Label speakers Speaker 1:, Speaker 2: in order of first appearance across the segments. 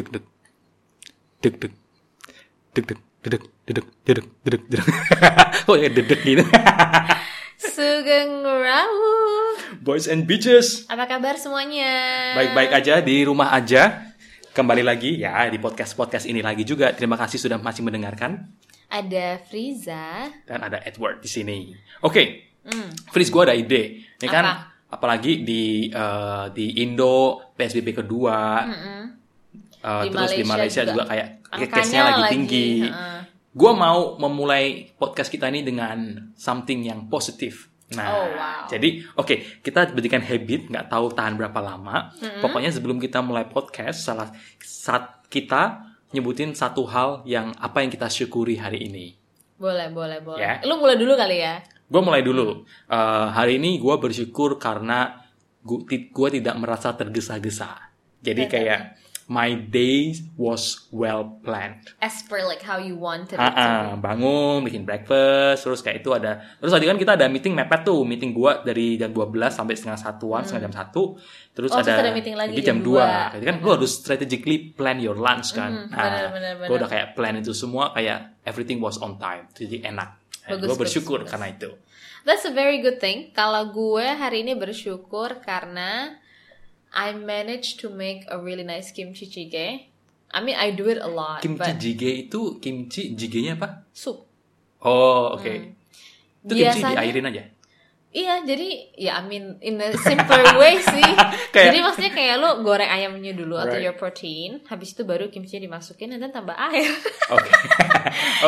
Speaker 1: deg deg deg deg deg deg dedek dedek dedek dedek dedek oh ya dedek gitu?
Speaker 2: Sugeng Rawu
Speaker 1: Boys and Bitches.
Speaker 2: Apa kabar semuanya?
Speaker 1: Baik-baik aja, di rumah aja. Kembali lagi ya di podcast-podcast ini lagi juga. Terima kasih sudah masih mendengarkan.
Speaker 2: Ada Friza.
Speaker 1: Dan ada Edward di sini. Oke,
Speaker 2: okay.
Speaker 1: mm. Friz gue ada ide. Ini kan
Speaker 2: Apa?
Speaker 1: kan apalagi di uh, di Indo PSBB kedua.
Speaker 2: Mm
Speaker 1: -mm
Speaker 2: di
Speaker 1: terus di
Speaker 2: Malaysia juga
Speaker 1: juga, kayak case-nya lagi
Speaker 2: lagi,
Speaker 1: tinggi
Speaker 2: heeh.
Speaker 1: gue mau memulai podcast kita ini dengan something yang positif. Nah,
Speaker 2: Oh, wow.
Speaker 1: jadi oke kita berikan habit, nggak tahu tahan berapa lama. Pokoknya sebelum kita mulai podcast, salah saat kita nyebutin satu hal yang apa yang kita syukuri hari ini.
Speaker 2: Boleh, boleh, boleh.
Speaker 1: Ya.
Speaker 2: Lu mulai dulu kali ya.
Speaker 1: Gue mulai dulu. Eh, hari ini gue bersyukur karena gue tidak merasa tergesa-gesa. Jadi kayak my day was well planned.
Speaker 2: As per like how you wanted
Speaker 1: Ah, ah, bangun, bikin breakfast, terus kayak itu ada. Terus tadi kan kita ada meeting mepet tuh, meeting gua dari jam 12 sampai setengah satuan, setengah jam satu. Terus
Speaker 2: Oh,
Speaker 1: ada,
Speaker 2: terus ada meeting lagi
Speaker 1: jam
Speaker 2: jam
Speaker 1: 2.
Speaker 2: dua.
Speaker 1: Jadi kan lu harus strategically plan your lunch kan.
Speaker 2: Mhm,
Speaker 1: nah,
Speaker 2: benar, benar,
Speaker 1: gua
Speaker 2: benar.
Speaker 1: udah kayak plan itu semua, kayak everything was on time. Jadi enak. Nah,
Speaker 2: Bagus,
Speaker 1: gua bersyukur
Speaker 2: bagus.
Speaker 1: karena itu.
Speaker 2: That's a very good thing. Kalau gue hari ini bersyukur karena I managed to make a really nice kimchi jjigae. I mean, I do it a lot,
Speaker 1: Kimchi
Speaker 2: but
Speaker 1: jjigae itu kimchi jjigae-nya apa?
Speaker 2: soup.
Speaker 1: Oh, oke. Itu kimchi
Speaker 2: Hmm. Biasanya-
Speaker 1: diairin aja.
Speaker 2: Iya, jadi ya I mean in a simpler way sih.
Speaker 1: Kayak-
Speaker 2: Jadi maksudnya kayak lu goreng ayamnya dulu atau
Speaker 1: Right.
Speaker 2: your protein, habis itu baru kimchi dimasukin dan tambah air.
Speaker 1: Oke.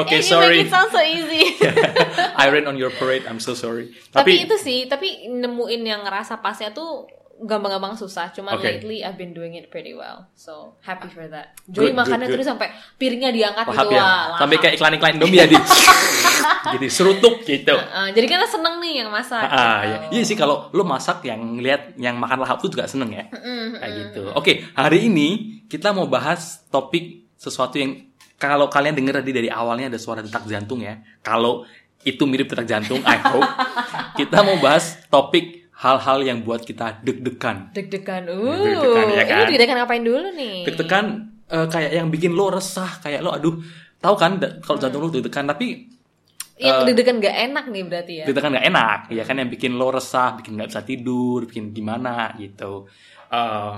Speaker 1: Oke,
Speaker 2: Yeah, you
Speaker 1: sorry.
Speaker 2: make it sound so easy.
Speaker 1: I ran on your parade. I'm so sorry.
Speaker 2: tapi, itu sih, tapi nemuin yang ngerasa pasnya tuh gampang-gampang susah. Cuman
Speaker 1: Oke.
Speaker 2: lately I've been doing it pretty well. So happy for that.
Speaker 1: Good,
Speaker 2: makannya
Speaker 1: good, good.
Speaker 2: terus sampai piringnya diangkat
Speaker 1: Lahap
Speaker 2: gitu
Speaker 1: ya.
Speaker 2: wah.
Speaker 1: Sampai kayak iklan-iklan Indomie ya di jadi serutuk gitu.
Speaker 2: Uh, jadi kan seneng nih yang masak.
Speaker 1: Ah,
Speaker 2: gitu.
Speaker 1: ya. Iya sih kalau lu masak yang lihat yang makan lahap tuh juga seneng ya. Kayak gitu. Oke, hari ini kita mau bahas topik sesuatu yang kalau kalian denger tadi dari awalnya ada suara detak jantung ya. Kalau itu mirip detak jantung, I hope. kita mau bahas topik hal-hal yang buat kita deg-degan.
Speaker 2: Deg-degan. Uh.
Speaker 1: Deg-degan, ya kan?
Speaker 2: Ini deg-degan ngapain dulu nih?
Speaker 1: Deg-degan eh, kayak yang bikin lo resah, kayak lo aduh, tahu kan kalau jantung lo deg-degan tapi
Speaker 2: Yang
Speaker 1: Eh,
Speaker 2: deg-degan gak enak nih berarti ya.
Speaker 1: deg-degan nggak enak, ya kan yang bikin lo resah, bikin nggak bisa tidur, bikin gimana gitu. Eh,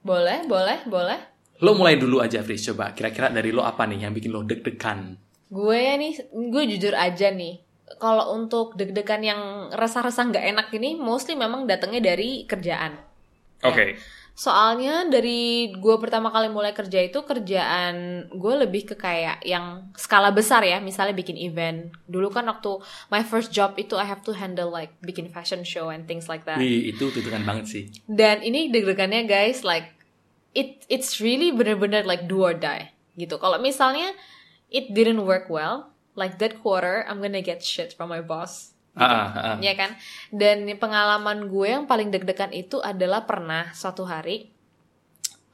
Speaker 2: Boleh, boleh, boleh.
Speaker 1: lo mulai dulu aja, Fris. Coba kira-kira dari lo apa nih yang bikin lo deg-degan?
Speaker 2: Gue ya nih, gue jujur aja nih. Kalau untuk deg-degan yang resah-resah nggak enak ini, mostly memang datangnya dari kerjaan.
Speaker 1: Oke.
Speaker 2: Soalnya dari gue pertama kali mulai kerja itu kerjaan gue lebih ke kayak yang skala besar ya, misalnya bikin event. Dulu kan waktu my first job itu I have to handle like bikin fashion show and things like that.
Speaker 1: Wih, itu deg-degan banget sih.
Speaker 2: Dan ini deg-degannya guys like it it's really bener-bener like do or die gitu. Kalau misalnya it didn't work well, like that quarter I'm gonna get shit from my boss.
Speaker 1: Ah, ah, ah.
Speaker 2: Ya kan? Dan pengalaman gue yang paling deg-degan itu adalah pernah suatu hari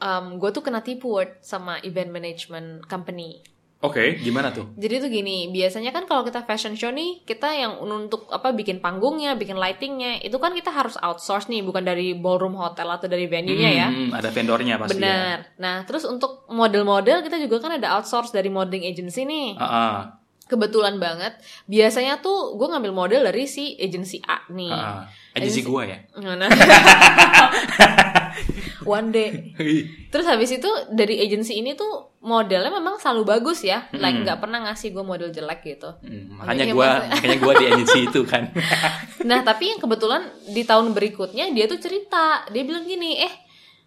Speaker 2: um, gue tuh kena tipu Word, sama event management company.
Speaker 1: Oke, gimana tuh?
Speaker 2: Jadi tuh gini, biasanya kan kalau kita fashion show nih, kita yang untuk apa bikin panggungnya, bikin lightingnya, itu kan kita harus outsource nih, bukan dari ballroom hotel atau dari venue-nya ya.
Speaker 1: Hmm, ada vendornya pasti ya.
Speaker 2: Benar. Nah, terus untuk model-model kita juga kan ada outsource dari modeling agency nih.
Speaker 1: Ah, ah,
Speaker 2: Kebetulan banget, biasanya tuh gue ngambil model dari si agency A nih.
Speaker 1: ah. Agensi gua ya.
Speaker 2: Nah, one day. Terus habis itu dari agency ini tuh modelnya memang selalu bagus ya, like nggak pernah ngasih gue model jelek gitu.
Speaker 1: Hmm, makanya
Speaker 2: maksudnya-
Speaker 1: makanya gua di agensi itu kan.
Speaker 2: Nah tapi yang kebetulan di tahun berikutnya dia tuh cerita, dia bilang gini, eh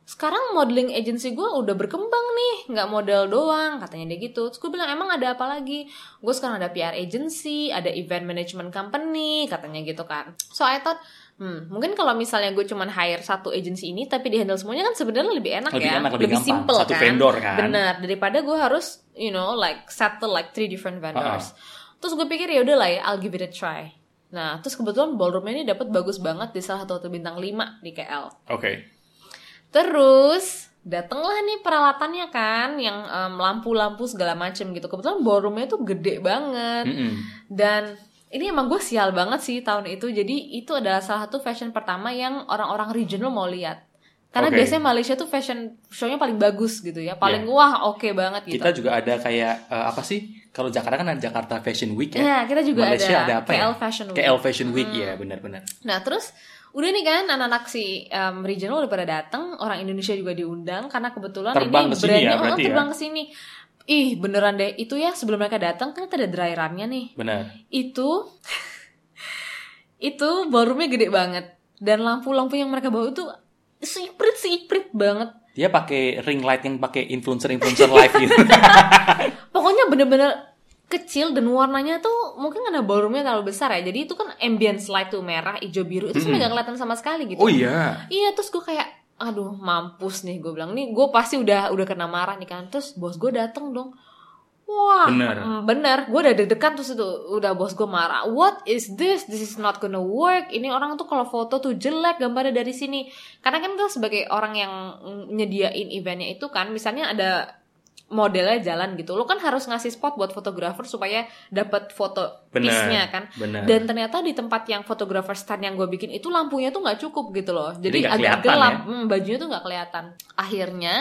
Speaker 2: sekarang modeling agency gue udah berkembang nih, nggak model doang, katanya dia gitu. Terus gue bilang emang ada apa lagi? Gue sekarang ada PR agency, ada event management company, katanya gitu kan. So I thought, hmm, mungkin kalau misalnya gue cuman hire satu agency ini, tapi di handle semuanya kan sebenarnya lebih enak
Speaker 1: Lebih
Speaker 2: ya,
Speaker 1: enak, lebih gampang.
Speaker 2: simple
Speaker 1: Satu
Speaker 2: kan.
Speaker 1: vendor kan.
Speaker 2: Benar, daripada gue harus, you know, like settle like three different vendors. Terus gue pikir ya udah lah ya, I'll give it a try. Nah, terus kebetulan ballroomnya ini dapat bagus banget di salah satu hotel bintang 5 di KL.
Speaker 1: Oke.
Speaker 2: Terus datanglah nih peralatannya kan, yang em, lampu-lampu segala macem gitu. Kebetulan ballroomnya tuh gede banget
Speaker 1: Mm-mm.
Speaker 2: dan ini emang gue sial banget sih tahun itu. Jadi itu adalah salah satu fashion pertama yang orang-orang regional mau lihat. Karena
Speaker 1: Oke.
Speaker 2: biasanya Malaysia tuh fashion show-nya paling bagus gitu ya. Paling
Speaker 1: Iya.
Speaker 2: wah oke banget gitu.
Speaker 1: Kita juga ada kayak eh, apa sih? Kalau Jakarta kan ada Jakarta Fashion Week ya.
Speaker 2: Ya, kita juga
Speaker 1: Malaysia
Speaker 2: ada,
Speaker 1: ada, apa ya?
Speaker 2: KL Fashion Week. Hmm.
Speaker 1: KL Fashion Week ya, benar-benar.
Speaker 2: Nah terus udah nih kan anak-anak si um, regional udah pada datang, orang Indonesia juga diundang karena kebetulan
Speaker 1: Terbang
Speaker 2: ini
Speaker 1: sini
Speaker 2: brandnya
Speaker 1: ya,
Speaker 2: oh,
Speaker 1: berarti ya?
Speaker 2: terbang ke sini. Ih beneran deh itu ya sebelum mereka datang kan ada dry run-nya nih.
Speaker 1: Benar.
Speaker 2: Itu itu ballroomnya gede banget dan lampu-lampu yang mereka bawa itu siprit siprit banget.
Speaker 1: Dia pakai ring light yang pakai influencer-influencer live gitu.
Speaker 2: Pokoknya bener-bener kecil dan warnanya tuh mungkin karena ballroomnya terlalu besar ya. Jadi itu kan ambience light tuh merah, hijau, biru itu sebenarnya nggak kelihatan sama sekali gitu.
Speaker 1: oh iya.
Speaker 2: Iya terus gue kayak aduh mampus nih gue bilang. Nih gue pasti udah udah kena marah nih kan. Terus bos gue dateng dong. Wah
Speaker 1: Bener.
Speaker 2: mm, bener. Gue udah deg-degan terus itu udah bos gue marah. What is this? This is not gonna work. Ini orang tuh kalau foto tuh jelek gambarnya dari sini. Karena kan gue sebagai orang yang mm, nyediain eventnya itu kan misalnya ada modelnya jalan gitu lo kan harus ngasih spot buat fotografer supaya dapat foto
Speaker 1: Bener.
Speaker 2: piece-nya kan
Speaker 1: Benar.
Speaker 2: dan ternyata di tempat yang fotografer stand yang gue bikin itu lampunya tuh nggak cukup gitu loh
Speaker 1: Jadi
Speaker 2: jadi, agak gelap
Speaker 1: ya?
Speaker 2: Hmm, bajunya tuh nggak kelihatan akhirnya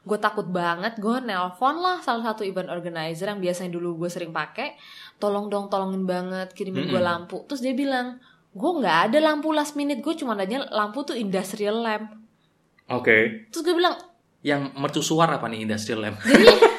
Speaker 2: gue takut banget gue nelpon lah salah satu event organizer yang biasanya dulu gue sering pakai tolong dong tolongin banget kirimin gue
Speaker 1: Mm-mm.
Speaker 2: lampu terus dia bilang gue nggak ada lampu last minute gue cuma adanya lampu tuh industrial lamp
Speaker 1: Oke.
Speaker 2: terus gue bilang
Speaker 1: Yang mercusuar apa nih industrial lamp?
Speaker 2: jadi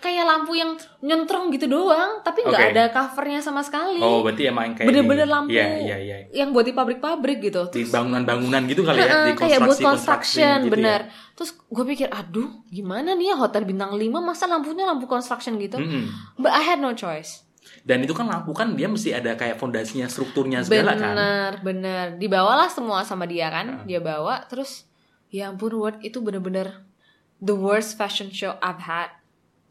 Speaker 2: kayak lampu yang nyentrong gitu doang tapi nggak
Speaker 1: Oke.
Speaker 2: ada covernya sama sekali
Speaker 1: Oh, berarti emang kayak
Speaker 2: Bener-bener
Speaker 1: di-
Speaker 2: lampu.
Speaker 1: Iya, iya, iya.
Speaker 2: yang buat di pabrik-pabrik gitu
Speaker 1: Di bangunan-bangunan gitu kali ya, di
Speaker 2: kayak buat construction,
Speaker 1: gitu
Speaker 2: bener.
Speaker 1: Ya.
Speaker 2: Terus gue pikir, aduh, gimana nih ya hotel bintang 5 masa lampunya lampu construction gitu?
Speaker 1: Mm-mm.
Speaker 2: But I had no choice.
Speaker 1: Dan itu kan lampu kan dia mesti ada kayak fondasinya, strukturnya segala kan.
Speaker 2: Bener, bener. Dibawalah semua sama dia kan,
Speaker 1: Heeh.
Speaker 2: dia bawa. Terus, ya ampun, Word, itu bener-bener the worst fashion show I've had.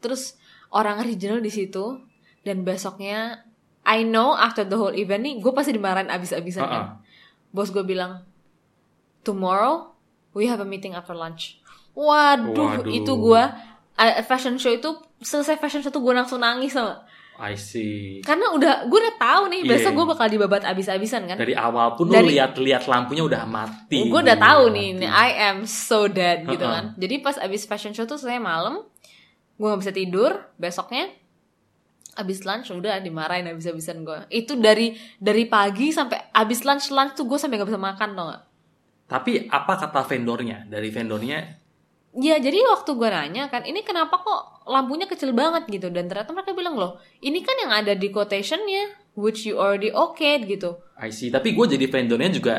Speaker 2: Terus orang regional di situ dan besoknya, I know after the whole event nih, gue pasti dimarahin abis-abisan kan.
Speaker 1: Heeh.
Speaker 2: Bos gue bilang, tomorrow we have a meeting after lunch. Waduh,
Speaker 1: Waduh.
Speaker 2: itu gue fashion show itu selesai fashion show tuh gue langsung nangis sama.
Speaker 1: I see.
Speaker 2: Karena udah gue udah tahu nih
Speaker 1: Iya.
Speaker 2: besok gue bakal dibabat abis-abisan kan.
Speaker 1: Dari awal pun lu
Speaker 2: Dari-
Speaker 1: lihat-lihat lampunya udah mati.
Speaker 2: gue udah tahu nih,
Speaker 1: Mati.
Speaker 2: nih, I am so dead gitu kan. Jadi pas abis fashion show tuh saya malam, gue nggak bisa tidur. Besoknya abis lunch udah dimarahin abis-abisan gue. Itu dari dari pagi sampai abis lunch lunch tuh gue sampai nggak bisa makan tau gak?
Speaker 1: Tapi apa kata vendornya? Dari vendornya
Speaker 2: Ya jadi waktu gue nanya kan ini kenapa kok lampunya kecil banget gitu dan ternyata mereka bilang loh ini kan yang ada di quotationnya which you already okayed gitu.
Speaker 1: I see. Tapi gue jadi vendornya juga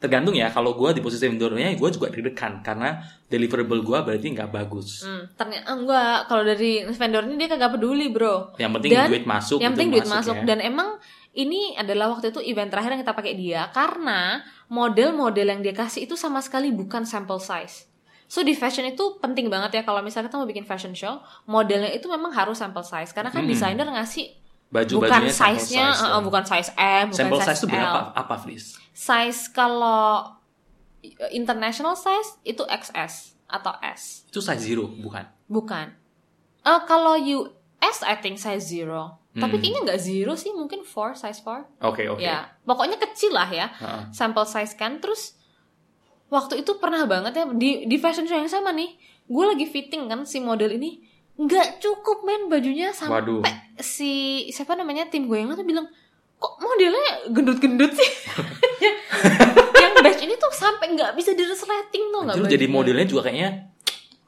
Speaker 1: tergantung ya. Kalau gue di posisi vendornya, gue juga deg-degan karena deliverable gue berarti nggak bagus.
Speaker 2: Hmm, ternyata enggak kalau dari vendor ini dia kagak peduli bro.
Speaker 1: Yang penting
Speaker 2: Dan
Speaker 1: duit masuk.
Speaker 2: yang
Speaker 1: itu
Speaker 2: penting duit masuk
Speaker 1: ya.
Speaker 2: dan emang ini adalah waktu itu event terakhir yang kita pakai dia karena model-model yang dia kasih itu sama sekali bukan sample size. So di fashion itu penting banget ya kalau misalnya kita mau bikin fashion show, modelnya itu memang harus sample size karena kan
Speaker 1: Hmm.
Speaker 2: desainer ngasih
Speaker 1: baju-bajunya
Speaker 2: bukan size-nya,
Speaker 1: size,
Speaker 2: uh, bukan size M, bukan
Speaker 1: Sample
Speaker 2: size,
Speaker 1: size itu
Speaker 2: L.
Speaker 1: berapa? Apa, Fris?
Speaker 2: Size kalau international size itu XS atau S.
Speaker 1: Itu size zero, bukan?
Speaker 2: Bukan. Eh kalau US I think size zero. Tapi
Speaker 1: Hmm.
Speaker 2: kayaknya nggak zero sih, mungkin 4, size 4.
Speaker 1: Oke, oke.
Speaker 2: Ya, pokoknya kecil lah ya.
Speaker 1: Heeh.
Speaker 2: Sample size kan. Terus waktu itu pernah banget ya di di fashion show yang sama nih. Gue lagi fitting kan si model ini nggak cukup men bajunya sampai
Speaker 1: Waduh.
Speaker 2: si siapa namanya tim gue yang tuh bilang kok modelnya gendut-gendut sih. yang batch ini tuh sampai nggak bisa diresleting tuh nggak
Speaker 1: jadi modelnya juga kayaknya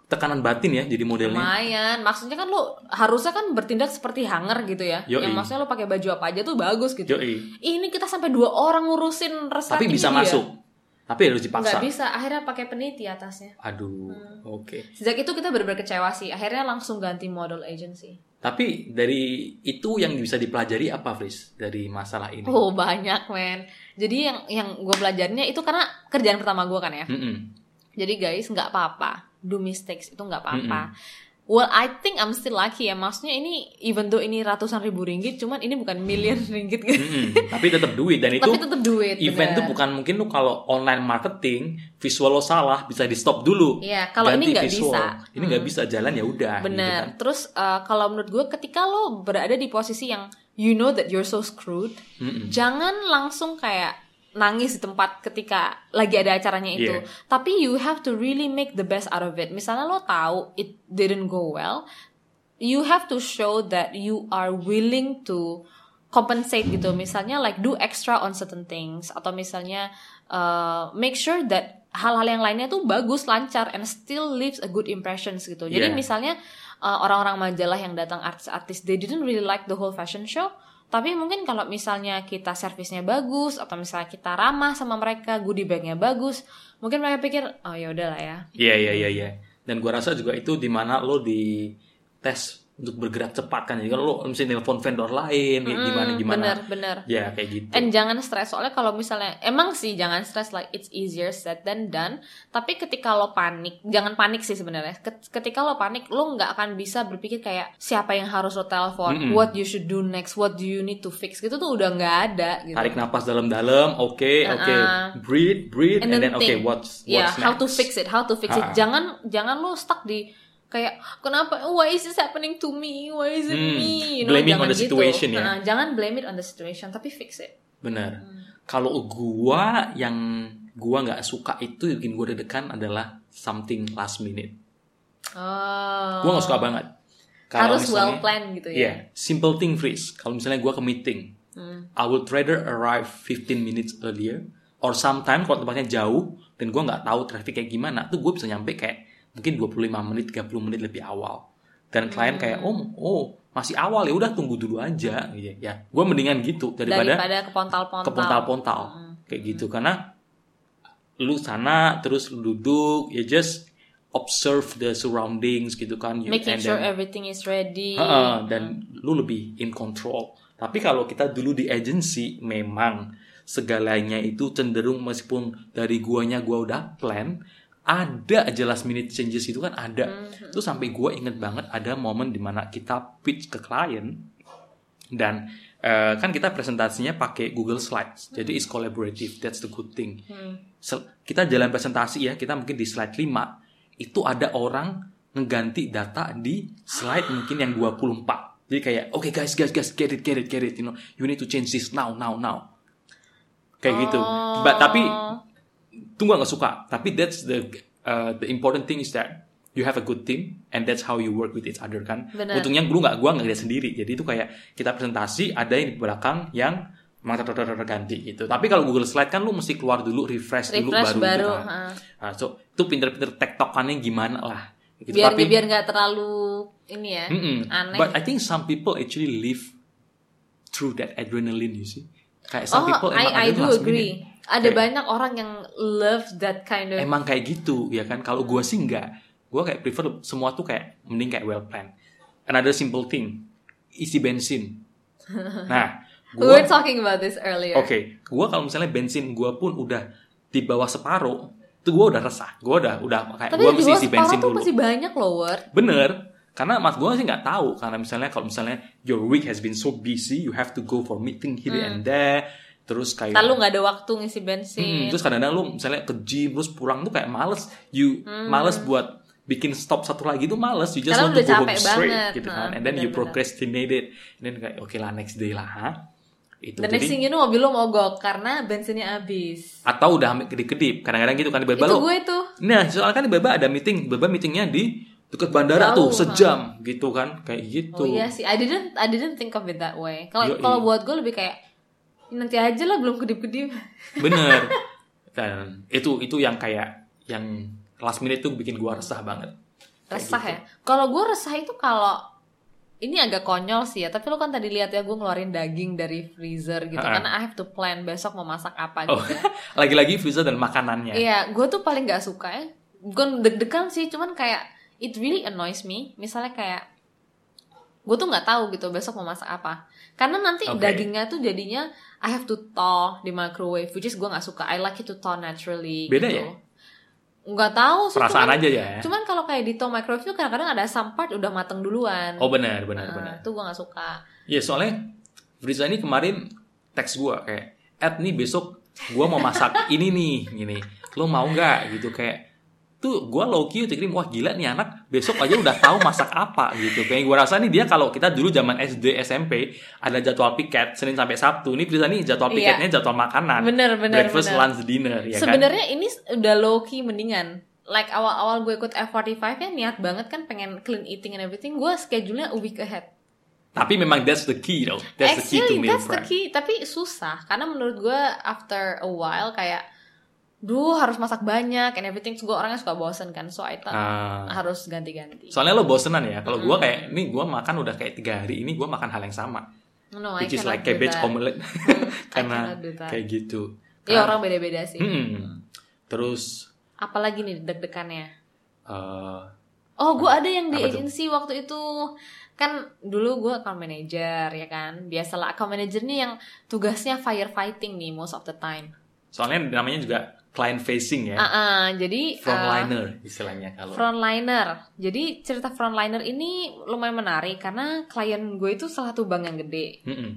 Speaker 1: tekanan batin ya jadi modelnya.
Speaker 2: Lumayan, maksudnya kan lo harusnya kan bertindak seperti hanger gitu ya.
Speaker 1: Yoi.
Speaker 2: Yang maksudnya lo pakai baju apa aja tuh bagus gitu.
Speaker 1: Yoi.
Speaker 2: Ini kita sampai dua orang ngurusin resletingnya
Speaker 1: Tapi bisa
Speaker 2: dia.
Speaker 1: Tapi harus
Speaker 2: Nggak
Speaker 1: dipaksa.
Speaker 2: bisa, akhirnya pakai peniti atasnya.
Speaker 1: Aduh,
Speaker 2: Hmm.
Speaker 1: oke.
Speaker 2: Sejak itu kita benar-benar kecewa sih. Akhirnya langsung ganti model agency.
Speaker 1: Tapi dari itu yang bisa dipelajari apa, Fris? Dari masalah ini?
Speaker 2: Oh banyak men. Jadi yang yang gue belajarnya itu karena kerjaan pertama gue kan ya.
Speaker 1: Mm-mm.
Speaker 2: Jadi guys nggak apa-apa. Do mistakes itu nggak apa-apa. Well, I think I'm still lucky ya. Maksudnya ini even though ini ratusan ribu ringgit, cuman ini bukan million ringgit gitu.
Speaker 1: Mm-mm. Tapi tetap duit dan itu
Speaker 2: Tapi tetap duit.
Speaker 1: event
Speaker 2: bener.
Speaker 1: tuh bukan mungkin lu kalau online marketing visual lo salah bisa di stop dulu.
Speaker 2: Iya, kalau ini nggak bisa.
Speaker 1: Ini nggak bisa jalan ya udah. gitu
Speaker 2: Bener.
Speaker 1: kan.
Speaker 2: Terus uh, kalau menurut gue ketika lo berada di posisi yang you know that you're so screwed,
Speaker 1: Mm-mm.
Speaker 2: jangan langsung kayak nangis di tempat ketika lagi ada acaranya itu.
Speaker 1: Yeah.
Speaker 2: Tapi you have to really make the best out of it. Misalnya lo tahu it didn't go well, you have to show that you are willing to compensate gitu. Misalnya like do extra on certain things atau misalnya uh, make sure that hal-hal yang lainnya tuh bagus, lancar and still leaves a good impressions gitu. Jadi
Speaker 1: Yeah.
Speaker 2: misalnya uh, orang-orang majalah yang datang artis-artis they didn't really like the whole fashion show tapi mungkin kalau misalnya kita servisnya bagus atau misalnya kita ramah sama mereka goodie bagnya bagus mungkin mereka pikir oh ya udahlah ya
Speaker 1: Iya iya iya iya. Dan gua rasa juga itu di mana lo di tes untuk bergerak cepat kan. Jadi kalau lo mesti nelpon vendor lain kayak gimana gimana.
Speaker 2: bener bener
Speaker 1: Ya kayak gitu.
Speaker 2: And jangan stres soalnya kalau misalnya emang sih jangan stres like it's easier said than done. Tapi ketika lo panik, jangan panik sih sebenarnya. Ket- Ketika lo panik, lo nggak akan bisa berpikir kayak siapa yang harus lo telepon,
Speaker 1: Mm-mm.
Speaker 2: what you should do next, what do you need to fix gitu tuh udah nggak ada gitu.
Speaker 1: Tarik napas dalam-dalam, oke oke,
Speaker 2: Uh-uh.
Speaker 1: breathe breathe, and, then, oke
Speaker 2: think,
Speaker 1: what's what's
Speaker 2: yeah, how to fix it, how to fix it.
Speaker 1: Ah.
Speaker 2: Jangan jangan lo stuck di kayak kenapa why is this happening to me why is it
Speaker 1: Hmm,
Speaker 2: me you know,
Speaker 1: blaming
Speaker 2: jangan
Speaker 1: on the
Speaker 2: gitu.
Speaker 1: situation ya.
Speaker 2: Nah, jangan blame it on the situation tapi fix it
Speaker 1: Benar.
Speaker 2: Hmm.
Speaker 1: Kalau gua yang gua nggak suka itu bikin gua deg-degan adalah something last minute.
Speaker 2: oh
Speaker 1: Gua nggak suka banget. Kalau
Speaker 2: harus
Speaker 1: misalnya-
Speaker 2: well planned gitu ya
Speaker 1: simple thing freeze. Kalau misalnya gua ke meeting,
Speaker 2: Hmm.
Speaker 1: I would rather arrive 15 minutes earlier or sometime kalau tempatnya jauh dan gua nggak tahu traffic kayak gimana, tuh gue bisa nyampe kayak mungkin 25 menit, 30 menit lebih awal. Dan klien kayak, "Oh, oh, masih awal ya udah tunggu dulu aja." gitu ya. Gua mendingan gitu daripada
Speaker 2: daripada kepontal-pontal
Speaker 1: kepontal-pontal kayak gitu karena lu sana terus lu duduk ya just observe the surroundings gitu kan You-
Speaker 2: making sure
Speaker 1: then-
Speaker 2: everything is ready
Speaker 1: Heeh, dan lu lebih in control. Tapi kalau kita dulu di agency memang segalanya itu cenderung meskipun dari guanya gua udah plan, ada aja last minute changes itu kan ada. Terus sampai gua inget banget ada momen di mana kita pitch ke klien dan eh, kan kita presentasinya pakai Google Slides. Jadi it's collaborative. That's the good thing. Sel- kita jalan presentasi ya, kita mungkin di slide 5 itu ada orang ngeganti data di slide mungkin yang 24. Jadi kayak, oke guys, guys, guys, get it, get it, get it, you know, you need to change this now, now, now. Kayak gitu. But, tapi itu gue nggak suka. Tapi that's the uh, the important thing is that you have a good team and that's how you work with each other kan.
Speaker 2: Benar.
Speaker 1: Untungnya gue nggak gua nggak lihat sendiri. Jadi itu kayak kita presentasi ada yang di belakang yang ter- ganti gitu. Tapi kalau Google Slide kan lu mesti keluar dulu refresh, dulu
Speaker 2: Refresh
Speaker 1: baru,
Speaker 2: baru,
Speaker 1: gitu kan. Nah, so itu pinter-pinter tektokannya gimana lah. Gitu.
Speaker 2: biar
Speaker 1: Tapi,
Speaker 2: biar nggak terlalu ini ya
Speaker 1: Mm-mm.
Speaker 2: aneh
Speaker 1: But I think some people actually live through that adrenaline you see. Kayak some
Speaker 2: oh
Speaker 1: people
Speaker 2: I
Speaker 1: emang
Speaker 2: I do agree.
Speaker 1: minute.
Speaker 2: ada
Speaker 1: Kayak-
Speaker 2: banyak orang yang love that kind of
Speaker 1: emang kayak gitu ya kan? Kalau gue sih enggak. Gue kayak prefer semua tuh kayak mending kayak well planned. Another simple thing isi bensin. Nah
Speaker 2: we
Speaker 1: gue
Speaker 2: were talking about this earlier.
Speaker 1: Oke gue kalau misalnya bensin gue pun udah di bawah separuh itu gue udah resah. Gue udah udah kayak
Speaker 2: tapi
Speaker 1: gue
Speaker 2: di
Speaker 1: mesti
Speaker 2: bawah
Speaker 1: isi
Speaker 2: separuh
Speaker 1: bensin
Speaker 2: tuh
Speaker 1: dulu.
Speaker 2: masih banyak loh Word.
Speaker 1: Bener karena mas gue sih nggak tahu karena misalnya kalau misalnya your week has been so busy you have to go for meeting here and there terus kayak
Speaker 2: lalu nggak ada waktu ngisi bensin
Speaker 1: Hmm, terus kadang-kadang lu misalnya ke gym terus pulang tuh kayak males, you males buat bikin stop satu lagi tuh males, you just
Speaker 2: Hmm. Karena
Speaker 1: want to go home
Speaker 2: capek
Speaker 1: straight
Speaker 2: banget.
Speaker 1: gitu
Speaker 2: Nah,
Speaker 1: kan, and then you
Speaker 2: benar-benar.
Speaker 1: procrastinate it, and then kayak oke lah next day lah, ha? itu
Speaker 2: The next thing you know mobil lo mogok karena bensinnya habis.
Speaker 1: atau udah kedip-kedip, kadang-kadang gitu kan di
Speaker 2: Itu
Speaker 1: lo,
Speaker 2: gue tuh.
Speaker 1: nah soalnya kan di Beba ada meeting, Beba meetingnya di dekat bandara tuh
Speaker 2: Jauh,
Speaker 1: sejam gitu kan, kayak gitu.
Speaker 2: Oh iya sih, I didn't I didn't think of it that way. Kalau kalau buat gue lebih kayak nanti aja lah belum kedip-kedip.
Speaker 1: Bener. Dan itu itu yang kayak yang last minute tuh bikin gua resah banget. Kayak
Speaker 2: Resah
Speaker 1: gitu.
Speaker 2: ya. Kalau gue resah itu kalau ini agak konyol sih ya, tapi lo kan tadi lihat ya gue ngeluarin daging dari freezer gitu
Speaker 1: Ha-ha.
Speaker 2: karena I have to plan besok mau masak apa
Speaker 1: Oh,
Speaker 2: gitu.
Speaker 1: lagi-lagi freezer dan makanannya.
Speaker 2: Iya, gue tuh paling gak suka ya. Bukan deg-degan sih, cuman kayak it really annoys me. Misalnya kayak gue tuh nggak tahu gitu besok mau masak apa. Karena nanti
Speaker 1: Oke.
Speaker 2: dagingnya tuh jadinya I have to thaw di microwave, which is gue nggak suka. I like it to thaw naturally.
Speaker 1: Beda
Speaker 2: gitu.
Speaker 1: ya?
Speaker 2: Nggak tahu sih.
Speaker 1: Perasaan
Speaker 2: cuman,
Speaker 1: aja ya.
Speaker 2: Cuman kalau kayak di thaw microwave tuh kadang-kadang ada some part udah mateng duluan.
Speaker 1: Oh benar benar
Speaker 2: Nah,
Speaker 1: benar.
Speaker 2: Itu gue nggak suka.
Speaker 1: Ya soalnya Friza ini kemarin teks gua kayak Ed nih besok gua mau masak ini nih gini. Lo mau nggak gitu kayak tuh gue low key thinking wah gila nih anak besok aja udah tahu masak apa gitu kayak gue rasa nih dia kalau kita dulu zaman SD SMP ada jadwal piket Senin sampai Sabtu ini bisa nih jadwal
Speaker 2: Iya.
Speaker 1: piketnya jadwal makanan
Speaker 2: Bener, bener,
Speaker 1: breakfast
Speaker 2: bener.
Speaker 1: lunch dinner ya kan
Speaker 2: Sebenarnya ini udah low key mendingan. Like awal-awal gue ikut F45 kan niat banget kan pengen clean eating and everything. Gue schedule-nya a week ahead.
Speaker 1: tapi memang that's the key though that's the key to
Speaker 2: Actually,
Speaker 1: meal
Speaker 2: that's the
Speaker 1: prep
Speaker 2: key. Tapi susah karena menurut gue after a while kayak duh harus masak banyak and everything. Gue orangnya suka bosen kan, so I
Speaker 1: Ah.
Speaker 2: harus ganti-ganti.
Speaker 1: soalnya lo bosenan ya kalau gue kayak ini gue makan udah kayak tiga hari ini gue makan hal yang sama
Speaker 2: No, I
Speaker 1: which is
Speaker 2: cannot
Speaker 1: like cabbage
Speaker 2: that.
Speaker 1: omelet
Speaker 2: I
Speaker 1: karena kayak gitu
Speaker 2: Ya
Speaker 1: Kan-
Speaker 2: orang beda-beda sih.
Speaker 1: Hmm. terus
Speaker 2: Apalagi nih deg-degannya.
Speaker 1: eh,
Speaker 2: Oh, gue ada yang di agensi waktu itu. Kan dulu gue account manager ya kan. Biasalah account manager nih yang tugasnya firefighting nih most of the time.
Speaker 1: Soalnya namanya juga client facing ya
Speaker 2: Ah, ah, jadi uh,
Speaker 1: frontliner istilahnya kalau
Speaker 2: frontliner. Jadi cerita frontliner ini lumayan menarik karena klien gue itu salah satu bank yang gede.
Speaker 1: Mm-mm.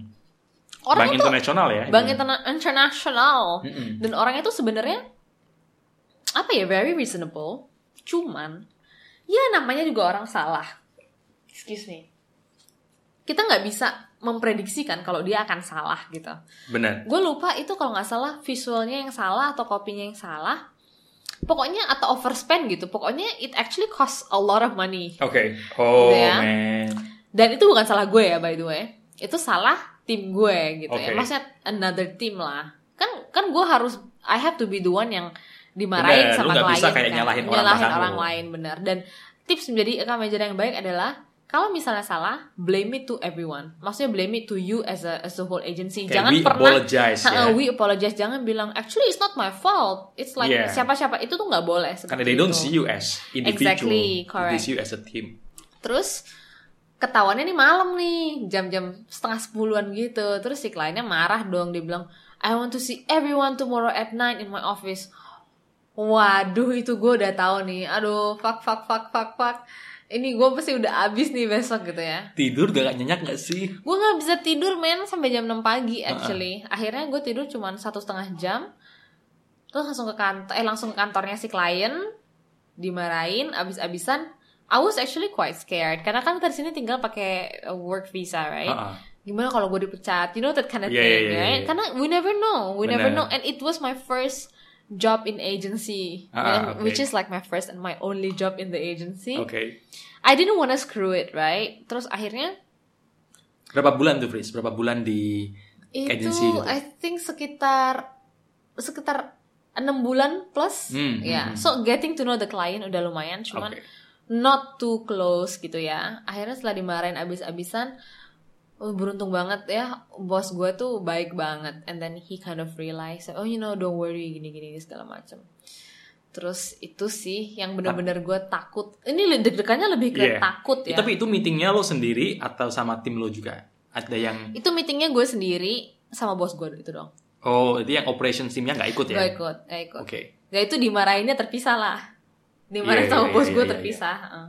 Speaker 2: Orang
Speaker 1: bank
Speaker 2: itu
Speaker 1: internasional ya
Speaker 2: bank
Speaker 1: ini.
Speaker 2: interna- internasional.
Speaker 1: Mm-mm.
Speaker 2: Dan orangnya tuh sebenarnya apa ya very reasonable. Cuman ya namanya juga orang salah. Excuse me. Kita nggak bisa memprediksikan kalau dia akan salah gitu.
Speaker 1: benar
Speaker 2: Gue lupa itu kalau nggak salah visualnya yang salah atau kopinya yang salah. Pokoknya atau overspend gitu. Pokoknya it actually cost a lot of money.
Speaker 1: oke oh
Speaker 2: Gitu ya.
Speaker 1: man
Speaker 2: Dan itu bukan salah gue ya by the way. Itu salah tim gue gitu ya.
Speaker 1: Oke.
Speaker 2: Maksudnya another team lah. Kan kan gue harus I have to be the one yang dimarahin
Speaker 1: Bener,
Speaker 2: sama
Speaker 1: lu nggak
Speaker 2: klien
Speaker 1: bisa kayak
Speaker 2: kan.
Speaker 1: nyalahin orang
Speaker 2: Nyalahin orang lain bener. Dan tips menjadi account manager yang baik adalah kalau misalnya salah, blame it to everyone. Maksudnya blame it to you as a as a whole agency.
Speaker 1: Kayak
Speaker 2: Jangan
Speaker 1: we
Speaker 2: pernah
Speaker 1: apologize ya
Speaker 2: we apologize. Jangan bilang actually it's not my fault. It's like
Speaker 1: Yeah.
Speaker 2: siapa-siapa itu tuh nggak boleh.
Speaker 1: karena they don't
Speaker 2: itu.
Speaker 1: see you as individual
Speaker 2: Exactly,
Speaker 1: they
Speaker 2: correct.
Speaker 1: see you as a team
Speaker 2: Terus ketahuannya nih malam nih, jam-jam setengah sepuluhan gitu. Terus si kliennya marah dong, dia bilang, I want to see everyone tomorrow at night in my office. Waduh, itu gue udah tahu nih. Aduh, fuck, fuck, fuck, fuck, fuck. Ini gue pasti udah abis nih besok gitu ya.
Speaker 1: tidur gak nyenyak gak sih
Speaker 2: Gue nggak bisa tidur men sampai jam 6 pagi actually. Akhirnya gue tidur cuma satu setengah jam. Terus langsung ke kantor, eh langsung ke kantornya si klien, dimarahin, abis-abisan. I was actually quite scared karena kan kita di sini tinggal pakai uh, work visa, right?
Speaker 1: Ha-ha.
Speaker 2: Gimana kalau gue dipecat? You know that kind of
Speaker 1: Yeah,
Speaker 2: thing,
Speaker 1: yeah, yeah,
Speaker 2: right?
Speaker 1: yeah.
Speaker 2: Karena we never know, we never
Speaker 1: Bener.
Speaker 2: know, and it was my first job in agency,
Speaker 1: Ah,
Speaker 2: and-
Speaker 1: okay.
Speaker 2: which is like my first and my only job in the agency.
Speaker 1: oke
Speaker 2: I didn't wanna screw it, right? Terus akhirnya
Speaker 1: berapa bulan tuh Fris berapa bulan di
Speaker 2: itu
Speaker 1: agency gitu
Speaker 2: I think sekitar sekitar enam bulan plus
Speaker 1: Hmm,
Speaker 2: ya
Speaker 1: hmm, hmm.
Speaker 2: so getting to know the client udah lumayan cuman
Speaker 1: Oke.
Speaker 2: not too close gitu ya akhirnya setelah dimarahin abis-abisan oh, beruntung banget ya bos gue tuh baik banget and then he kind of realize oh you know don't worry gini-gini segala macam terus itu sih yang bener-bener gue takut ini deg-degannya lebih ke
Speaker 1: Iya.
Speaker 2: takut ya
Speaker 1: tapi itu meetingnya lo sendiri atau sama tim lo juga ada yang
Speaker 2: itu meetingnya gue sendiri sama bos gue itu dong
Speaker 1: oh itu yang operation timnya nggak ikut ya
Speaker 2: Gak ikut, gak ikut.
Speaker 1: oke
Speaker 2: Ya itu dimarahinnya terpisah lah. Dimarahin
Speaker 1: Iya,
Speaker 2: sama
Speaker 1: iya,
Speaker 2: bos
Speaker 1: iya,
Speaker 2: gue
Speaker 1: iya,
Speaker 2: terpisah. heeh.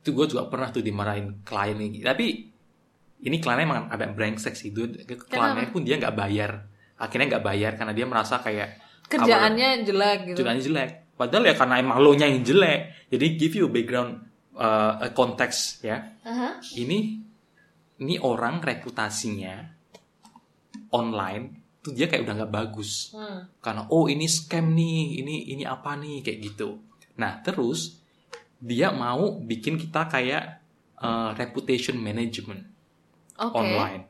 Speaker 1: itu gue juga pernah tuh dimarahin klien ini tapi ini kliennya emang ada brengsek sih itu kliennya pun dia nggak bayar. Akhirnya nggak bayar karena dia merasa kayak
Speaker 2: Kerjaannya jelek gitu.
Speaker 1: kerjaannya jelek. Padahal ya karena emang lo nya yang jelek. Jadi give you background uh, a context ya.
Speaker 2: Aha.
Speaker 1: ini ini orang reputasinya online tuh dia kayak udah nggak bagus.
Speaker 2: Hmm.
Speaker 1: karena oh ini scam nih. Ini ini apa nih? Kayak gitu. Nah terus dia mau bikin kita kayak uh, reputation management
Speaker 2: Oke.
Speaker 1: online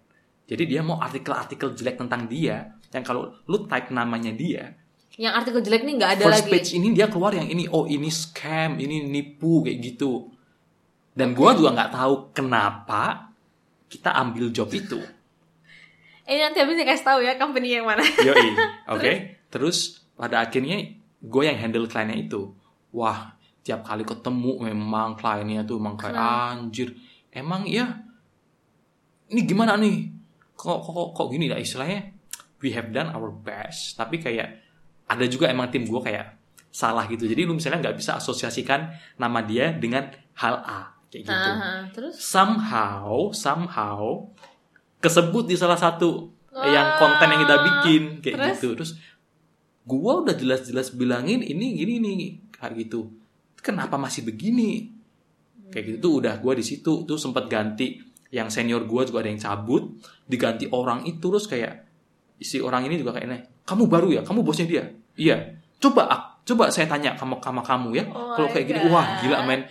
Speaker 1: jadi dia mau artikel-artikel jelek tentang dia yang kalau lu type namanya dia
Speaker 2: Yang artikel jelek nih nggak ada
Speaker 1: first
Speaker 2: lagi.
Speaker 1: page ini dia keluar yang ini oh ini scam ini nipu kayak gitu dan gua juga nggak tahu kenapa kita ambil job itu
Speaker 2: Ini nanti habis dikasih tahu ya company yang mana.
Speaker 1: Yoi, oke. Terus pada akhirnya gue yang handle kliennya itu. Wah, tiap kali ketemu memang kliennya tuh emang kayak anjir. Emang ya, ini gimana nih? Kok kok kok, kok gini lah istilahnya? We have done our best, tapi kayak ada juga emang tim gue kayak salah gitu. Jadi lu misalnya nggak bisa asosiasikan nama dia dengan hal A kayak gitu
Speaker 2: Aha, terus
Speaker 1: somehow somehow kesebut di salah satu
Speaker 2: Wah,
Speaker 1: yang konten yang kita bikin kayak
Speaker 2: terus?
Speaker 1: gitu terus gua udah jelas-jelas bilangin ini gini nih kayak gitu kenapa masih begini kayak gitu tuh udah gue di situ tuh sempat ganti yang senior gue juga ada yang cabut diganti orang itu terus kayak si orang ini juga kayaknya kamu baru ya kamu bosnya dia iya coba coba saya tanya sama sama kamu ya
Speaker 2: Oh
Speaker 1: kalau kayak gini wah gila men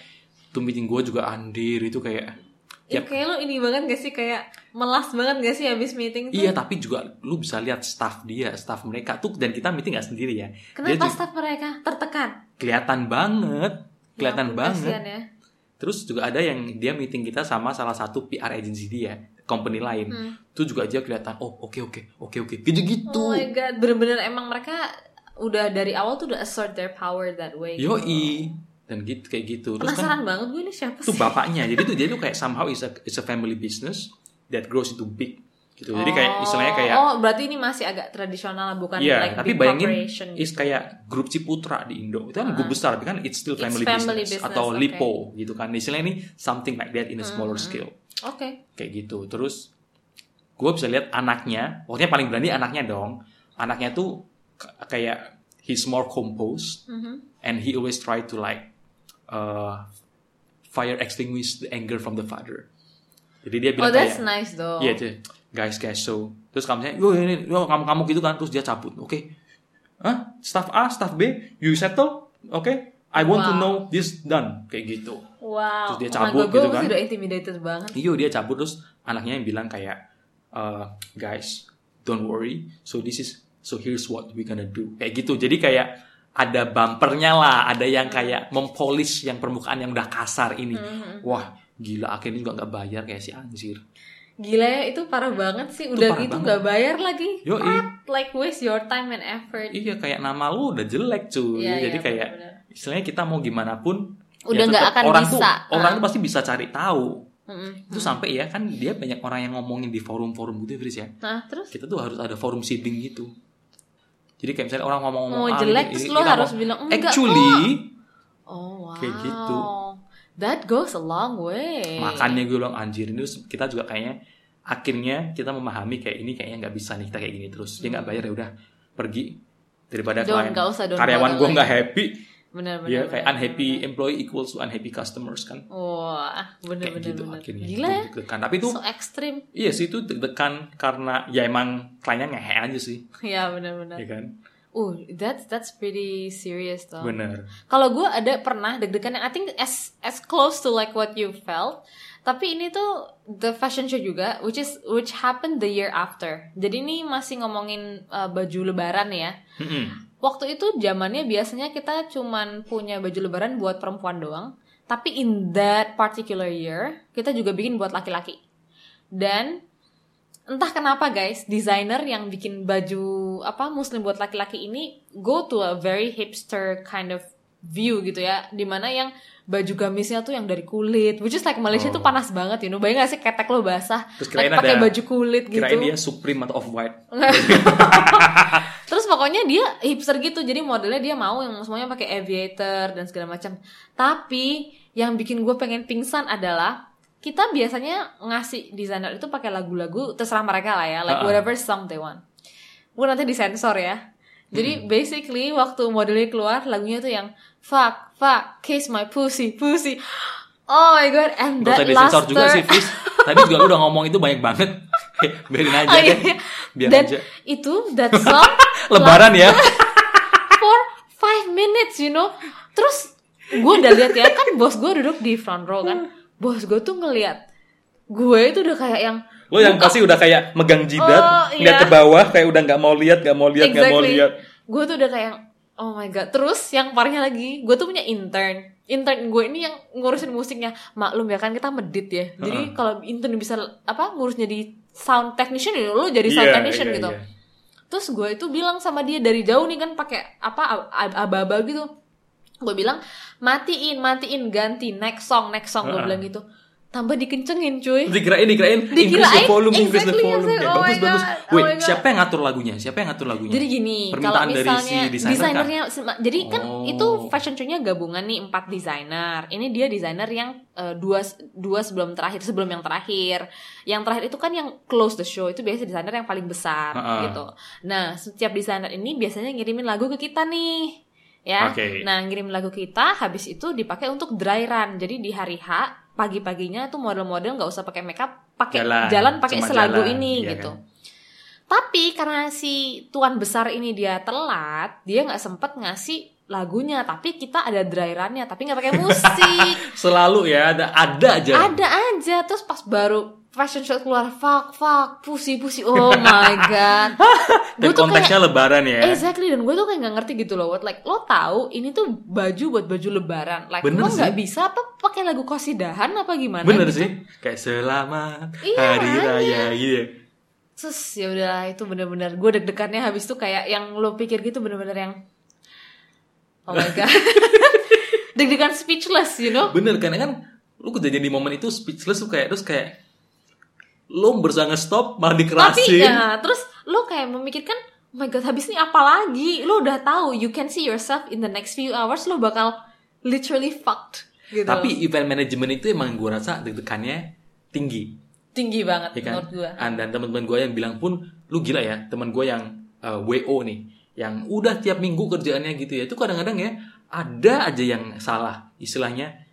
Speaker 1: tuh meeting gue juga andir itu kayak
Speaker 2: Ya, kayak lo ini banget gak sih kayak melas banget gak sih habis meeting tuh?
Speaker 1: Iya tapi juga lu bisa lihat staff dia, staff mereka tuh dan kita meeting nggak sendiri ya.
Speaker 2: Kenapa staff mereka tertekan?
Speaker 1: kelihatan banget, kelihatan
Speaker 2: Ya
Speaker 1: banget.
Speaker 2: ya.
Speaker 1: Terus juga ada yang dia meeting kita sama salah satu PR agency dia, company lain.
Speaker 2: Hmm.
Speaker 1: Tuh juga dia kelihatan, oh oke oke oke oke, gitu-gitu.
Speaker 2: Oh my god, bener-bener emang mereka udah dari awal tuh udah assert their power that way. gitu.
Speaker 1: Yoi, dan gitu kayak gitu. Terus kan
Speaker 2: Penasaran banget gue ini siapa sih?
Speaker 1: bapaknya, jadi tuh dia tuh kayak somehow is a is a family business that grows into big gitu. Jadi kayak istilahnya kayak
Speaker 2: Oh, berarti ini masih agak tradisional bukan
Speaker 1: Iya,
Speaker 2: like
Speaker 1: tapi
Speaker 2: big
Speaker 1: bayangin
Speaker 2: corporation
Speaker 1: is
Speaker 2: gitu.
Speaker 1: kayak grup Ciputra di Indo. Itu kan grup besar, tapi kan it's still
Speaker 2: It's
Speaker 1: family,
Speaker 2: family
Speaker 1: business,
Speaker 2: business,
Speaker 1: atau
Speaker 2: oke.
Speaker 1: lipo gitu kan. Istilahnya ini something like that in a smaller scale.
Speaker 2: Oke.
Speaker 1: Kayak gitu. Terus gue bisa lihat anaknya, pokoknya paling berani anaknya dong. Anaknya tuh kayak he's more composed
Speaker 2: Mhm.
Speaker 1: and he always try to like uh, fire extinguish the anger from the father. Jadi dia
Speaker 2: Oh,
Speaker 1: bilang
Speaker 2: that's
Speaker 1: kayak
Speaker 2: nice though.
Speaker 1: Iya cuy, guys guys so terus kamu yo ini yo kamu kamu gitu kan terus dia cabut, oke? Hah? Staff A, staff B, you settle, oke? I want to
Speaker 2: Wow.
Speaker 1: know this done kayak gitu.
Speaker 2: Wow.
Speaker 1: Terus dia
Speaker 2: Oh
Speaker 1: cabut
Speaker 2: God, gue
Speaker 1: gitu kan.
Speaker 2: pasti udah intimidated banget.
Speaker 1: Iyo dia cabut terus anaknya yang bilang kayak uh, guys don't worry, so this is so here's what we gonna do kayak gitu. Jadi kayak ada bumpernya lah, ada yang kayak mempolish yang permukaan yang udah kasar ini.
Speaker 2: Hmm,
Speaker 1: Wah gila akhirnya juga nggak bayar kayak si anjir.
Speaker 2: Gila ya, itu parah banget sih. Udah gitu
Speaker 1: banget.
Speaker 2: gak bayar lagi. What? Like waste your time and effort.
Speaker 1: Iya kayak nama lu udah jelek cuy.
Speaker 2: Iya,
Speaker 1: Jadi
Speaker 2: iya,
Speaker 1: kayak
Speaker 2: benar-benar.
Speaker 1: istilahnya kita mau gimana pun
Speaker 2: Udah
Speaker 1: ya
Speaker 2: nggak
Speaker 1: tetep
Speaker 2: akan
Speaker 1: orang
Speaker 2: bisa.
Speaker 1: Tuh, orang
Speaker 2: Ah.
Speaker 1: tuh pasti bisa cari tahu.
Speaker 2: Mm-mm.
Speaker 1: Itu sampai ya kan dia banyak orang yang ngomongin di forum-forum gitu Fris ya.
Speaker 2: Nah, terus
Speaker 1: Kita tuh harus ada forum seeding gitu. Jadi kayak misalnya orang ngomong-ngomong
Speaker 2: mau
Speaker 1: ah,
Speaker 2: jelek
Speaker 1: ini-
Speaker 2: terus
Speaker 1: ini-
Speaker 2: lo harus
Speaker 1: mau-
Speaker 2: bilang enggak
Speaker 1: Actually,
Speaker 2: kok." Oh, wow.
Speaker 1: Kayak gitu.
Speaker 2: That goes a long way.
Speaker 1: makanya gue bilang anjir ini terus kita juga kayaknya akhirnya kita memahami kayak ini kayaknya nggak bisa nih kita kayak gini terus. Dia nggak bayar ya udah pergi daripada
Speaker 2: Don't,
Speaker 1: klien
Speaker 2: nggak usah, don't
Speaker 1: karyawan gue nggak happy.
Speaker 2: Benar-benar.
Speaker 1: Ya kayak unhappy employee equals to unhappy customers kan.
Speaker 2: Wah,
Speaker 1: Kayak
Speaker 2: bener-bener.
Speaker 1: gitu
Speaker 2: bener.
Speaker 1: akhirnya.
Speaker 2: Gila ya.
Speaker 1: Deg-degan. Tapi itu
Speaker 2: So ekstrim.
Speaker 1: iya sih itu deg-degan karena ya emang kliennya ngehe aja sih,
Speaker 2: Ya benar-benar.
Speaker 1: ya kan?
Speaker 2: Uh, that's that's pretty serious though.
Speaker 1: Bener.
Speaker 2: Kalau gue ada pernah deg-degan yang I think as as close to like what you felt. Tapi ini tuh the fashion show juga, which is which happened the year after. Jadi ini masih ngomongin uh, baju lebaran ya.
Speaker 1: Mm-mm.
Speaker 2: Waktu itu zamannya biasanya kita cuman punya baju lebaran buat perempuan doang. Tapi in that particular year, kita juga bikin buat laki-laki. Dan entah kenapa guys, desainer yang bikin baju apa muslim buat laki-laki ini go to a very hipster kind of view gitu ya. Di mana yang baju gamisnya tuh yang dari kulit, which is like Malaysia tuh panas banget, you know. Bayang gak sih ketek lo basah,
Speaker 1: Terus
Speaker 2: like pakai baju kulit gitu.
Speaker 1: Kirain dia Supreme atau Off White.
Speaker 2: Terus pokoknya dia hipster gitu, jadi modelnya dia mau yang semuanya pakai aviator dan segala macam. Tapi yang bikin gue pengen pingsan adalah kita biasanya ngasih desainer itu pakai lagu-lagu terserah mereka lah ya, like
Speaker 1: Uh-uh.
Speaker 2: whatever song they want. Gue nanti disensor ya. Jadi basically waktu modelnya keluar lagunya tuh yang fuck fuck kiss my pussy pussy. Oh my god, and
Speaker 1: Gak
Speaker 2: that
Speaker 1: usah disensor
Speaker 2: laster.
Speaker 1: juga sih, Fis. Tadi juga lu udah ngomong itu banyak banget. Biarin aja
Speaker 2: Oh,
Speaker 1: deh.
Speaker 2: iya.
Speaker 1: Biar
Speaker 2: Dan
Speaker 1: aja.
Speaker 2: itu that song
Speaker 1: Lebaran ya.
Speaker 2: for five minutes, you know. Terus gue udah lihat ya kan bos gue duduk di front row kan. Bos gue tuh ngeliat gue itu udah kayak yang
Speaker 1: Lo yang pasti udah kayak megang jidat,
Speaker 2: Oh,
Speaker 1: lihat
Speaker 2: iya.
Speaker 1: ke bawah kayak udah nggak mau lihat, nggak mau lihat, nggak mau lihat.
Speaker 2: Gue tuh udah kayak oh my god. Terus yang parahnya lagi, gue tuh punya intern. Intern gue ini yang ngurusin musiknya. Maklum ya kan kita medit ya. Jadi kalau intern bisa apa ngurus jadi sound technician ya lo jadi sound
Speaker 1: Iya,
Speaker 2: technician
Speaker 1: iya,
Speaker 2: gitu.
Speaker 1: iya.
Speaker 2: Terus gue itu bilang sama dia dari jauh nih kan pakai apa ab- aba-aba gitu. Gue bilang matiin, matiin, ganti next song, next song gue bilang gitu. Tambah dikencengin cuy.
Speaker 1: Dikirain, dikirain, increase the
Speaker 2: Dikirain,
Speaker 1: volume, increase the volume.
Speaker 2: exactly.
Speaker 1: Kayak
Speaker 2: Oh
Speaker 1: bagus,
Speaker 2: my
Speaker 1: bagus.
Speaker 2: God, oh
Speaker 1: Wait,
Speaker 2: God.
Speaker 1: siapa yang ngatur lagunya? Siapa yang ngatur lagunya?
Speaker 2: Jadi gini, kalau
Speaker 1: Permintaan dari
Speaker 2: misalnya
Speaker 1: si desainer
Speaker 2: desainernya, sema- jadi kan
Speaker 1: Oh.
Speaker 2: itu fashion show-nya gabungan nih empat desainer. Ini dia desainer yang eh, dua dua sebelum terakhir, sebelum yang terakhir. Yang terakhir itu kan yang close the show itu biasanya desainer yang paling besar
Speaker 1: Ha-ha.
Speaker 2: gitu. Nah, setiap desainer ini biasanya ngirimin lagu ke kita nih. Ya.
Speaker 1: Oke.
Speaker 2: Nah, ngirim lagu kita habis itu dipakai untuk dry run. Jadi di hari H pagi-paginya tuh model-model nggak usah pakai makeup, pakai
Speaker 1: Jalan.
Speaker 2: jalan, pakai selagu
Speaker 1: jalan,
Speaker 2: ini
Speaker 1: iya
Speaker 2: gitu.
Speaker 1: kan?
Speaker 2: Tapi karena si tuan besar ini dia telat, dia nggak sempet ngasih lagunya. Tapi kita ada dry runnya, tapi nggak pakai musik.
Speaker 1: Selalu ya ada ada aja.
Speaker 2: ada aja. Terus pas baru fashion show keluar, fuck, fuck, pusi, pusi. Oh my god.
Speaker 1: Dan
Speaker 2: Gua
Speaker 1: konteksnya lebaran ya.
Speaker 2: Exactly dan gue tuh kayak nggak ngerti gitu loh what like lo tahu ini tuh baju buat baju lebaran like
Speaker 1: Bener
Speaker 2: lo nggak bisa apa pakai lagu kosidahan apa gimana
Speaker 1: Bener
Speaker 2: gitu.
Speaker 1: sih. Kayak selamat
Speaker 2: Iya,
Speaker 1: hari raya gitu. ya.
Speaker 2: terus ya udah itu bener-bener gue deg-degannya habis tuh kayak yang lo pikir gitu bener-bener yang oh my god deg-degan speechless you know
Speaker 1: Bener karena kan lu kejadian di momen itu speechless tuh kayak terus kayak lu berusaha nge-stop malah
Speaker 2: tapi
Speaker 1: dikerasin.
Speaker 2: ya terus lo kayak memikirkan oh my god habis ini apa lagi lo udah tahu you can see yourself in the next few hours lo bakal literally fucked gitu
Speaker 1: Tapi event management itu emang gue rasa deg-degannya tinggi.
Speaker 2: tinggi banget
Speaker 1: ya kan?
Speaker 2: menurut gue
Speaker 1: Dan teman-teman gue yang bilang pun, lu gila ya, teman gue yang uh, WO nih, yang udah tiap minggu kerjaannya gitu ya, itu kadang-kadang ya ada aja yang salah, istilahnya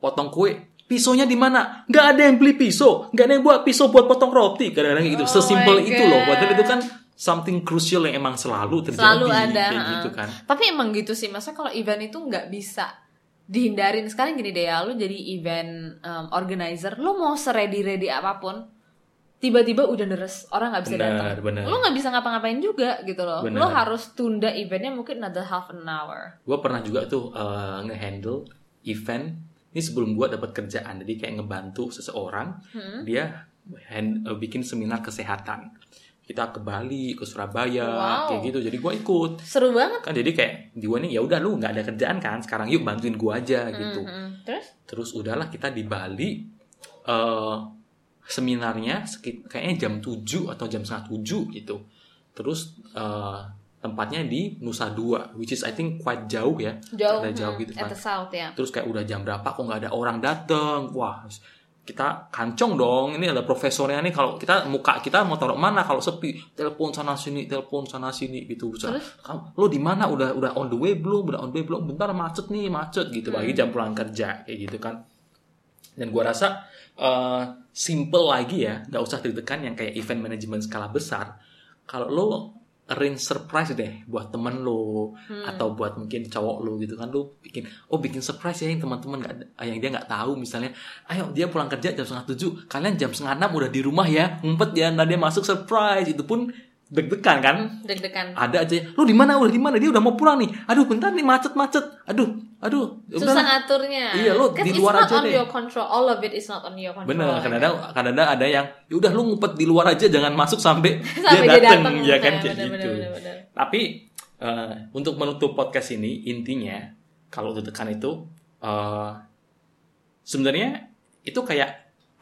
Speaker 1: potong kue, pisaunya di mana? Nggak ada yang beli pisau, nggak ada yang buat pisau buat potong roti, kadang-kadang gitu.
Speaker 2: Oh
Speaker 1: Sesimpel itu loh, padahal itu kan something crucial yang emang selalu terjadi,
Speaker 2: selalu ada
Speaker 1: kayak gitu kan.
Speaker 2: tapi emang gitu sih masa kalau event itu nggak bisa dihindarin sekarang gini deh ya lu jadi event um, organizer lu mau ready ready apa pun tiba-tiba udah deres orang nggak bisa
Speaker 1: Benar,
Speaker 2: datang
Speaker 1: benar.
Speaker 2: lu nggak bisa ngapa-ngapain juga gitu loh
Speaker 1: Benar.
Speaker 2: lu harus tunda eventnya mungkin another half an hour
Speaker 1: gue pernah juga tuh uh, ngehandle event ini sebelum gue dapat kerjaan jadi kayak ngebantu seseorang
Speaker 2: Hmm.
Speaker 1: dia hand- uh, bikin seminar kesehatan. Kita ke Bali ke Surabaya
Speaker 2: Wow.
Speaker 1: kayak gitu. Jadi gue ikut.
Speaker 2: Seru banget.
Speaker 1: Kan jadi kayak di gue nih ya udah lu nggak ada kerjaan kan sekarang yuk bantuin gue aja gitu.
Speaker 2: Hmm, terus?
Speaker 1: Terus udahlah kita di Bali eh seminarnya sekit kayaknya jam 7 atau jam setengah 7 gitu. Terus eh, tempatnya di Nusa Dua which is I think quite jauh ya.
Speaker 2: Jauh
Speaker 1: Agak jauh
Speaker 2: hmm,
Speaker 1: gitu
Speaker 2: at
Speaker 1: kan.
Speaker 2: the south ya.
Speaker 1: Terus kayak udah jam berapa kok nggak ada orang dateng. Wah kita kancong dong. Ini ada profesornya nih. Kalau kita muka kita mau taruh mana kalau sepi? Telepon sana sini telepon sana sini gitu. "Kamu- lo di mana? Udah udah on the way belum? Udah on the way belum? Bentar macet nih macet. Gitu lagi jam pulang kerja kayak gitu kan. Dan gua rasa eh, simple lagi ya. Nggak usah deg-degan yang kayak event management skala besar. Kalau lo arrange surprise deh buat temen lo atau buat mungkin cowok lo gitu kan. Lo bikin oh bikin surprise ya yang teman-teman yang dia nggak tahu misalnya. Ayo dia pulang kerja jam setengah tujuh. Kalian jam setengah enam udah di rumah ya. Ngumpet ya nah dia masuk surprise. Itu pun deg-degan kan?
Speaker 2: Deg-degan.
Speaker 1: Ada aja. Lu di mana udah di mana? Dia udah mau pulang nih. Aduh bentar nih macet macet aduh. Aduh
Speaker 2: susah
Speaker 1: udahlah.
Speaker 2: ngaturnya.
Speaker 1: Iya, lo
Speaker 2: 'Cause
Speaker 1: di
Speaker 2: it's
Speaker 1: luar
Speaker 2: not
Speaker 1: aja
Speaker 2: on
Speaker 1: deh.
Speaker 2: your control. All of it is not on your control
Speaker 1: Bener,
Speaker 2: ya
Speaker 1: kadang-kadang
Speaker 2: kan?
Speaker 1: kadang-kadang ada yang ya udah lu ngumpet di luar aja jangan masuk sampai,
Speaker 2: sampai
Speaker 1: dia
Speaker 2: dia
Speaker 1: dateng.
Speaker 2: Datang
Speaker 1: ya kan kayak
Speaker 2: bener,
Speaker 1: gitu.
Speaker 2: bener, bener, bener.
Speaker 1: Tapi eh, untuk menutup podcast ini intinya kalau ditekan itu eh, sebenarnya itu kayak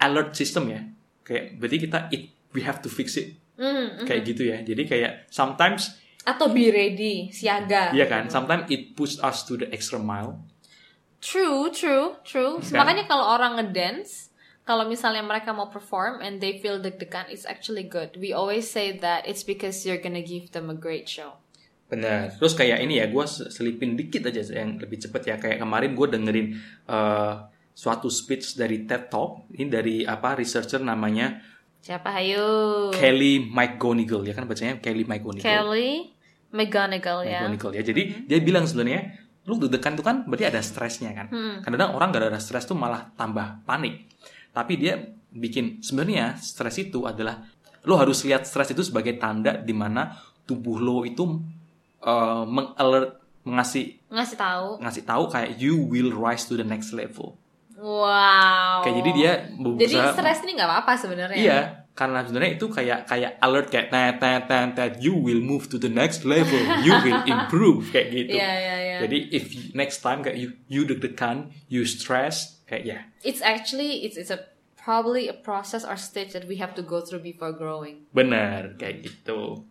Speaker 1: alert system ya. Kayak berarti kita it, we have to fix it
Speaker 2: Hmm, hmm.
Speaker 1: kayak gitu ya. Jadi kayak sometimes
Speaker 2: atau be ready siaga
Speaker 1: iya kan, sometimes it push us to the extra mile.
Speaker 2: True, true, true.
Speaker 1: Kan?
Speaker 2: Makanya kalau orang ngedance, kalau misalnya mereka mau perform and they feel deg-degan, it's actually good. We always say that it's because you're gonna give them a great show.
Speaker 1: Benar. Terus kayak ini ya, gue selipin dikit aja yang lebih cepet ya. Kayak kemarin gue dengerin eh, suatu speech dari TED Talk. Ini dari apa researcher namanya
Speaker 2: Siapa hayo?
Speaker 1: Kelly McGonigal ya kan bacanya Kelly McGonigal.
Speaker 2: Kelly McGonagall ya.
Speaker 1: McGonigal ya. Jadi dia bilang sebenarnya lu deg-degan itu kan berarti ada stresnya kan. Kadang-kadang orang gak ada stres tuh malah tambah panik. Tapi dia bikin sebenarnya stres itu adalah lo harus lihat stres itu sebagai tanda di mana tubuh lo itu eh, mengalert mengasih
Speaker 2: Ngasih tahu.
Speaker 1: ngasih tahu kayak you will rise to the next level.
Speaker 2: Wow.
Speaker 1: Kayak jadi dia
Speaker 2: Jadi
Speaker 1: berusaha-
Speaker 2: stres ini nggak apa-apa sebenarnya.
Speaker 1: Iya, karena sebenarnya itu kayak kayak alert kayak tet tet tet tet you will move to the next level, you will improve kayak gitu.
Speaker 2: Iya, iya, iya.
Speaker 1: Jadi if you- next time kayak you you deg-degan, you stress kayak ya.
Speaker 2: It's actually it's it's a probably a process or stage that we have to go through before growing.
Speaker 1: Bener kayak gitu.